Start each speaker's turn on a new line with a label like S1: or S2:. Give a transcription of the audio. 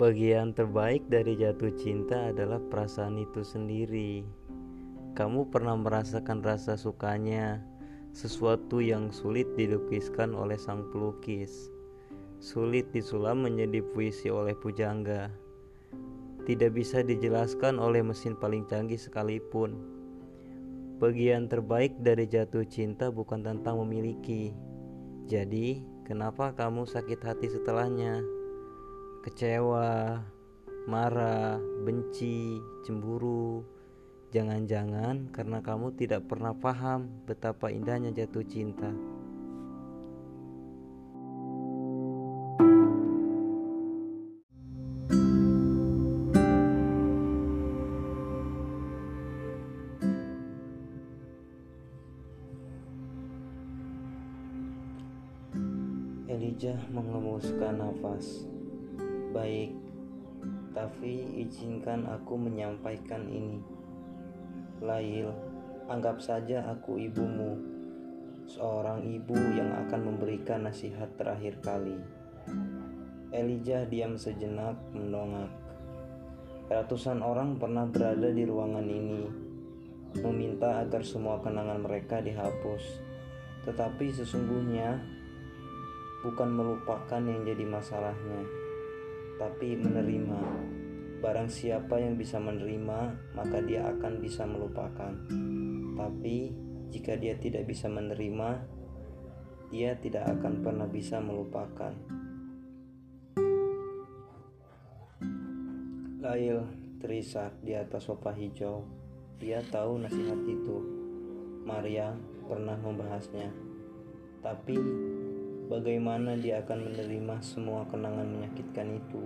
S1: Bagian terbaik dari jatuh cinta adalah perasaan itu sendiri. Kamu pernah merasakan rasa sukanya, sesuatu yang sulit dilukiskan oleh sang pelukis, sulit disulam menjadi puisi oleh pujangga, tidak bisa dijelaskan oleh mesin paling canggih sekalipun. Bagian terbaik dari jatuh cinta bukan tentang memiliki. Jadi, kenapa kamu sakit hati setelahnya? Kecewa, marah, benci, cemburu, Jangan-jangan karena kamu tidak pernah paham betapa indahnya jatuh cinta. Elijah mengemuskan nafas. Baik, tapi izinkan aku menyampaikan ini. Lail, anggap saja aku ibumu, seorang ibu yang akan memberikan nasihat terakhir kali. Elijah diam sejenak mendongak. Ratusan orang pernah berada di ruangan ini, meminta agar semua kenangan mereka dihapus. Tetapi sesungguhnya bukan melupakan yang jadi masalahnya, tapi menerima. Barang siapa yang bisa menerima, maka dia akan bisa melupakan. Tapi jika dia tidak bisa menerima, dia tidak akan pernah bisa melupakan. Lail terisak di atas sofa hijau. Dia tahu nasihat itu. Maria pernah membahasnya. Tapi bagaimana dia akan menerima semua kenangan menyakitkan itu?